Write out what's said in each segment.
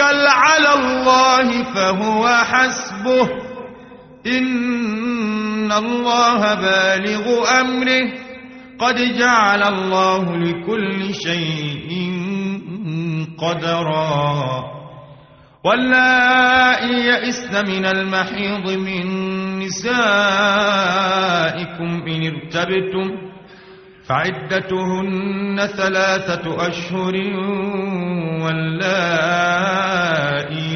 على الله فهو حسبه. إن الله بالغ أمره. قد جعل الله لكل شيء قدرا. واللائي يئسن من المحيض من نسائكم إن ارتبتم. فعدتهن ثلاثة أشهر واللائي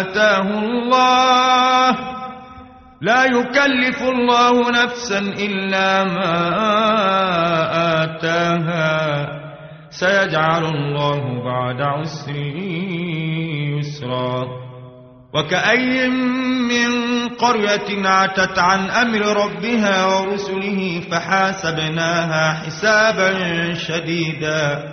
آتاه الله. لا يكلف الله نفسا إلا ما آتاها. سيجعل الله بعد عسر يسرا. وكأي من قرية عتت عن أمر ربها ورسله فحاسبناها حسابا شديدا.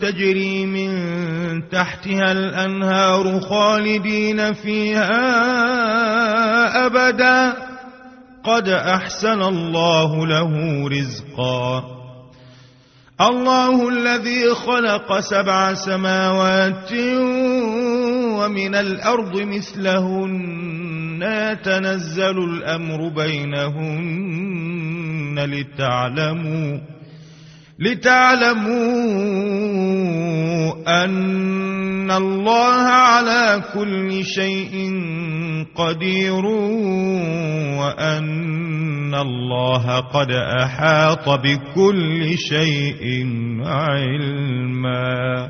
تجري من تحتها الأنهار خالدين فيها أبدا. قد أحسن الله له رزقا. الله الذي خلق سبع سماوات ومن الأرض مثلهن. تنزل الأمر بينهن لتعلموا لتعلموا أن الله على كل شيء قدير وأن الله قد أحاط بكل شيء علما.